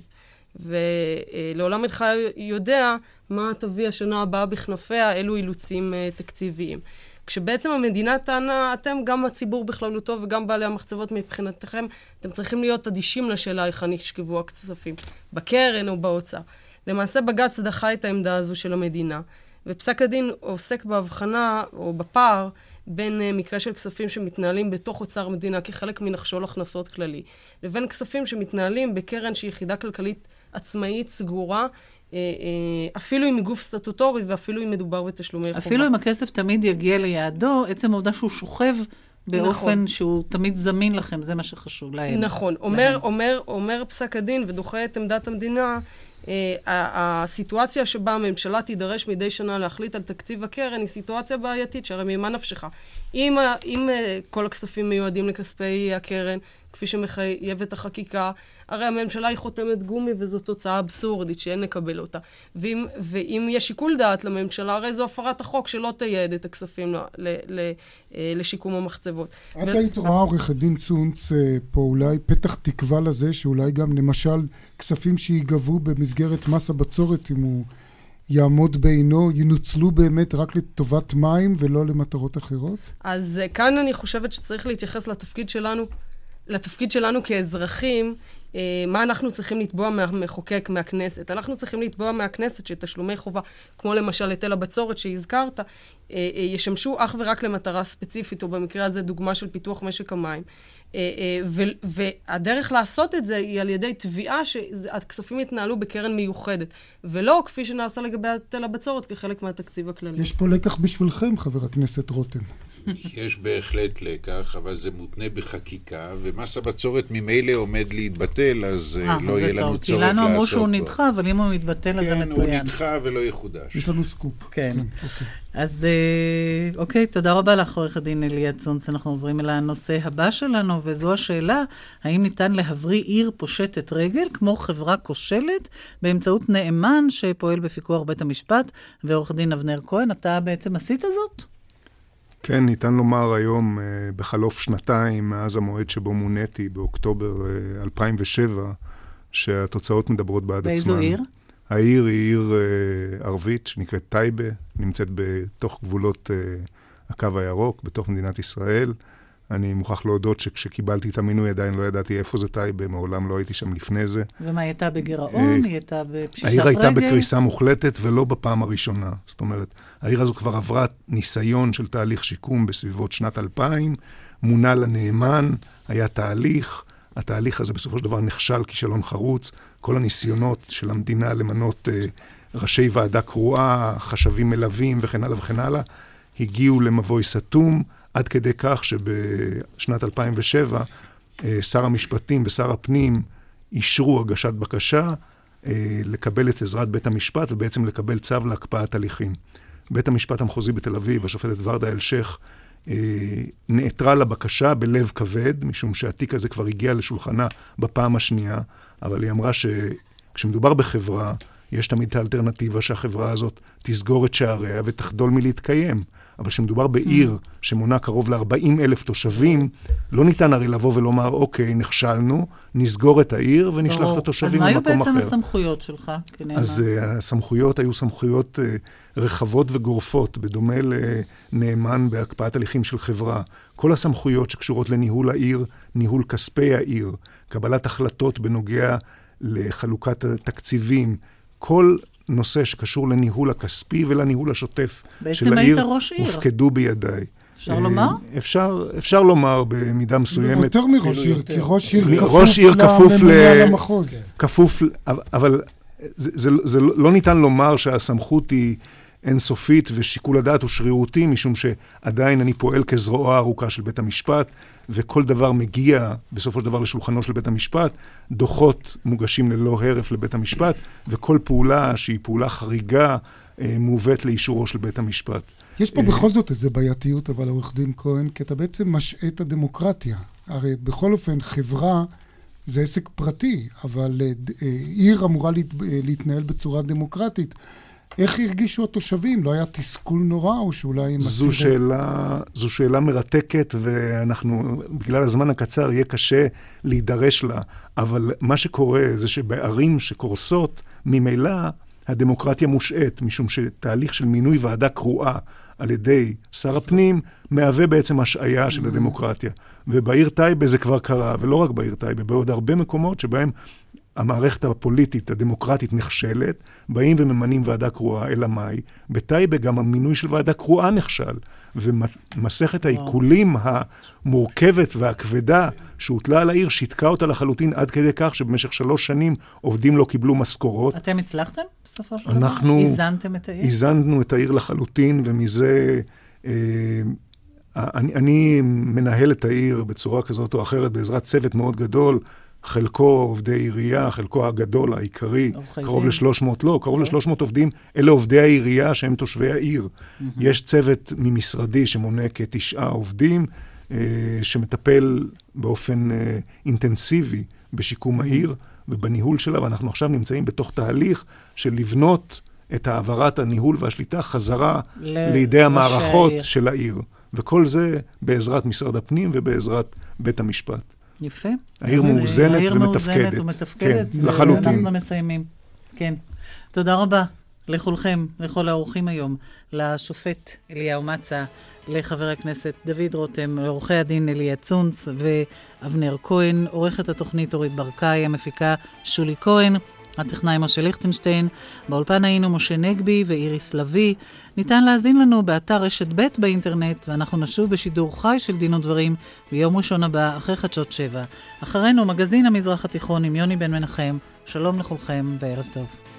ולעולם אינך יודע מה תביא השנה הבאה בכנפיה, אילו אילוצים uh, תקציביים. כשבעצם המדינה טענה, אתם, גם הציבור בכללותו וגם בעלי המחצבות מבחינתכם, אתם צריכים להיות אדישים לשאלה היכן נשכבו הכספים, בקרן או באוצר. למעשה בג"ץ דחה את העמדה הזו של המדינה, ופסק הדין עוסק בהבחנה או בפער בין uh, מקרה של כספים שמתנהלים בתוך אוצר המדינה כחלק מנחשול הכנסות כללי, לבין כספים שמתנהלים בקרן שהיא יחידה כלכלית עצמאית, סגורה, אה, אה, אפילו אם היא גוף סטטוטורי ואפילו אם מדובר בתשלומי חובה. אפילו אם הכסף תמיד יגיע ליעדו, עצם העובדה שהוא שוכב באופן נכון. שהוא תמיד זמין לכם, זה מה שחשוב להם. נכון. אומר, אומר, אומר פסק הדין ודוחה את עמדת המדינה, הסיטואציה שבה הממשלה תידרש מדי שנה להחליט על תקציב הקרן היא סיטואציה בעייתית, שהרי ממה נפשך? אם, אם כל הכספים מיועדים לכספי הקרן, כפי שמחייבת החקיקה, הרי הממשלה היא חותמת גומי וזו תוצאה אבסורדית שאין לקבל אותה. ואם, ואם יש שיקול דעת לממשלה, הרי זו הפרת החוק שלא תייעד את הכספים ל, ל, ל, אה, לשיקום המחצבות. את ו... היית רואה, עורכת דין צונץ, אה, פה אולי פתח תקווה לזה שאולי גם למשל כספים שיגבו במסגרת מס הבצורת, אם הוא... יעמוד בעינו, ינוצלו באמת רק לטובת מים ולא למטרות אחרות? אז אה, כאן אני חושבת שצריך להתייחס לתפקיד שלנו, לתפקיד שלנו כאזרחים, אה, מה אנחנו צריכים לתבוע מהמחוקק, מהכנסת. אנחנו צריכים לתבוע מהכנסת שתשלומי חובה, כמו למשל היטל הבצורת שהזכרת, אה, אה, ישמשו אך ורק למטרה ספציפית, או במקרה הזה דוגמה של פיתוח משק המים. והדרך לעשות את זה היא על ידי תביעה שהכספים יתנהלו בקרן מיוחדת, ולא כפי שנעשה לגבי היטל הבצורת כחלק מהתקציב הכללי. יש פה לקח בשבילכם, חבר הכנסת רותם. [laughs] יש בהחלט לקח, אבל זה מותנה בחקיקה, ומס הבצורת ממילא עומד להתבטל, אז 아, אה, לא יהיה לנו צורך לעשות כי לנו אמרו שהוא נדחה, אבל אם הוא מתבטל, אז זה מצוין. כן, הוא נדחה ולא יחודש. יש לנו סקופ. כן. כן אוקיי. אז אה, אוקיי, תודה רבה לך, עורך הדין אליה צונץ. אנחנו עוברים אל הנושא הבא שלנו, וזו השאלה, האם ניתן להבריא עיר פושטת רגל, כמו חברה כושלת, באמצעות נאמן שפועל בפיקוח בית המשפט, ועורך דין אבנר כהן, אתה בעצם עשית זאת? כן, ניתן לומר היום, אה, בחלוף שנתיים מאז המועד שבו מוניתי, באוקטובר 2007, אה, שהתוצאות מדברות בעד באיזו עצמן. באיזו עיר? העיר היא עיר אה, ערבית שנקראת טייבה, נמצאת בתוך גבולות הקו הירוק, בתוך מדינת ישראל. אני מוכרח להודות שכשקיבלתי את המינוי עדיין לא ידעתי איפה זה טייבה, מעולם לא הייתי שם לפני זה. ומה, היא הייתה בגירעון? היא הייתה בפשיטת רגל? העיר הייתה בקריסה מוחלטת ולא בפעם הראשונה. זאת אומרת, העיר הזאת כבר עברה ניסיון של תהליך שיקום בסביבות שנת 2000, מונה לנאמן, היה תהליך. התהליך הזה בסופו של דבר נכשל כישלון חרוץ. כל הניסיונות של המדינה למנות אה, ראשי ועדה קרואה, חשבים מלווים וכן הלאה וכן הלאה, הגיעו למבוי סתום. עד כדי כך שבשנת 2007 אה, שר המשפטים ושר הפנים אישרו הגשת בקשה אה, לקבל את עזרת בית המשפט ובעצם לקבל צו להקפאת הליכים. בית המשפט המחוזי בתל אביב, השופטת ורדה אלשיך, אה, נעתרה לבקשה בלב כבד, משום שהתיק הזה כבר הגיע לשולחנה בפעם השנייה, אבל היא אמרה שכשמדובר בחברה, יש תמיד את האלטרנטיבה שהחברה הזאת תסגור את שעריה ותחדול מלהתקיים. אבל כשמדובר בעיר שמונה קרוב ל-40 אלף תושבים, לא ניתן הרי לבוא ולומר, אוקיי, נכשלנו, נסגור את העיר ונשלח את התושבים למקום אחר. אז מה היו בעצם הסמכויות שלך, כנאמן? אז uh, הסמכויות היו סמכויות uh, רחבות וגורפות, בדומה לנאמן בהקפאת הליכים של חברה. כל הסמכויות שקשורות לניהול העיר, ניהול כספי העיר, קבלת החלטות בנוגע לחלוקת התקציבים, כל נושא שקשור לניהול הכספי ולניהול השוטף של העיר, הופקדו בידיי. אפשר לומר? אפשר, אפשר לומר במידה מסוימת. יותר מראש עיר, כי ראש עיר ראש עיר כפוף למחוז. כפוף, אבל זה, זה, זה לא ניתן לומר שהסמכות היא אינסופית ושיקול הדעת הוא שרירותי, משום שעדיין אני פועל כזרועו הארוכה של בית המשפט, וכל דבר מגיע בסופו של דבר לשולחנו של בית המשפט. דוחות מוגשים ללא הרף לבית המשפט, וכל פעולה שהיא פעולה חריגה אה, מובאת לאישורו של בית המשפט. יש פה בכל זאת איזו בעייתיות, אבל עורך דין כהן, כי אתה בעצם משעה את הדמוקרטיה. הרי בכל אופן, חברה זה עסק פרטי, אבל עיר אמורה להתנהל בצורה דמוקרטית. איך הרגישו התושבים? לא היה תסכול נורא, או שאולי. זו שאלה, זו שאלה מרתקת, ואנחנו, בגלל הזמן הקצר, יהיה קשה להידרש לה. אבל מה שקורה זה שבערים שקורסות, ממילא הדמוקרטיה מושעת, משום שתהליך של מינוי ועדה קרואה על ידי שר הפנים מהווה בעצם השעיה של הדמוקרטיה. ובעיר טייבה זה כבר קרה, ולא רק בעיר טייבה, בעוד הרבה מקומות שבהם המערכת הפוליטית, הדמוקרטית, נכשלת, באים וממנים ועדה קרואה, אלא מאי? בטייבה גם המינוי של ועדה קרואה נכשל, ומסכת העיקולים המורכבת והכבדה שהוטלה על העיר, שיתקה אותה לחלוטין עד כדי כך שבמשך שלוש שנים עובדים לא קיבלו משכורות. אתם הצלחתם? בסופו של דבר? אנחנו... איזנתם את העיר? איזנו את העיר לחלוטין, ומזה... אה, אני, אני מנהל את העיר בצורה כזאת או אחרת בעזרת צוות מאוד גדול, חלקו עובדי עירייה, חלקו הגדול, העיקרי, קרוב ל-300, לא, קרוב ל-300 עובדים, אלה עובדי העירייה שהם תושבי העיר. יש צוות ממשרדי שמונה כתשעה עובדים, אה, שמטפל באופן אה, אינטנסיבי בשיקום העיר ובניהול שלה, ואנחנו עכשיו נמצאים בתוך תהליך של לבנות את העברת הניהול והשליטה חזרה לידי המערכות של העיר. וכל זה בעזרת משרד הפנים ובעזרת בית המשפט. יפה. העיר מאוזנת העיר ומתפקדת. העיר מאוזנת ומתפקדת. כן, לחלוטין. ואנחנו מסיימים. כן. תודה רבה לכולכם, לכל האורחים היום, לשופט אליהו מצה, לחבר הכנסת דוד רותם, לעורכי הדין אליה צונץ ואבנר כהן, עורכת התוכנית אורית ברקאי, המפיקה שולי כהן. הטכנאי משה ליכטנשטיין, באולפן היינו משה נגבי ואיריס לביא. ניתן להזין לנו באתר רשת ב' באינטרנט, ואנחנו נשוב בשידור חי של דין ודברים ביום ראשון הבא, אחרי חדשות שבע. אחרינו, מגזין המזרח התיכון עם יוני בן מנחם. שלום לכולכם וערב טוב.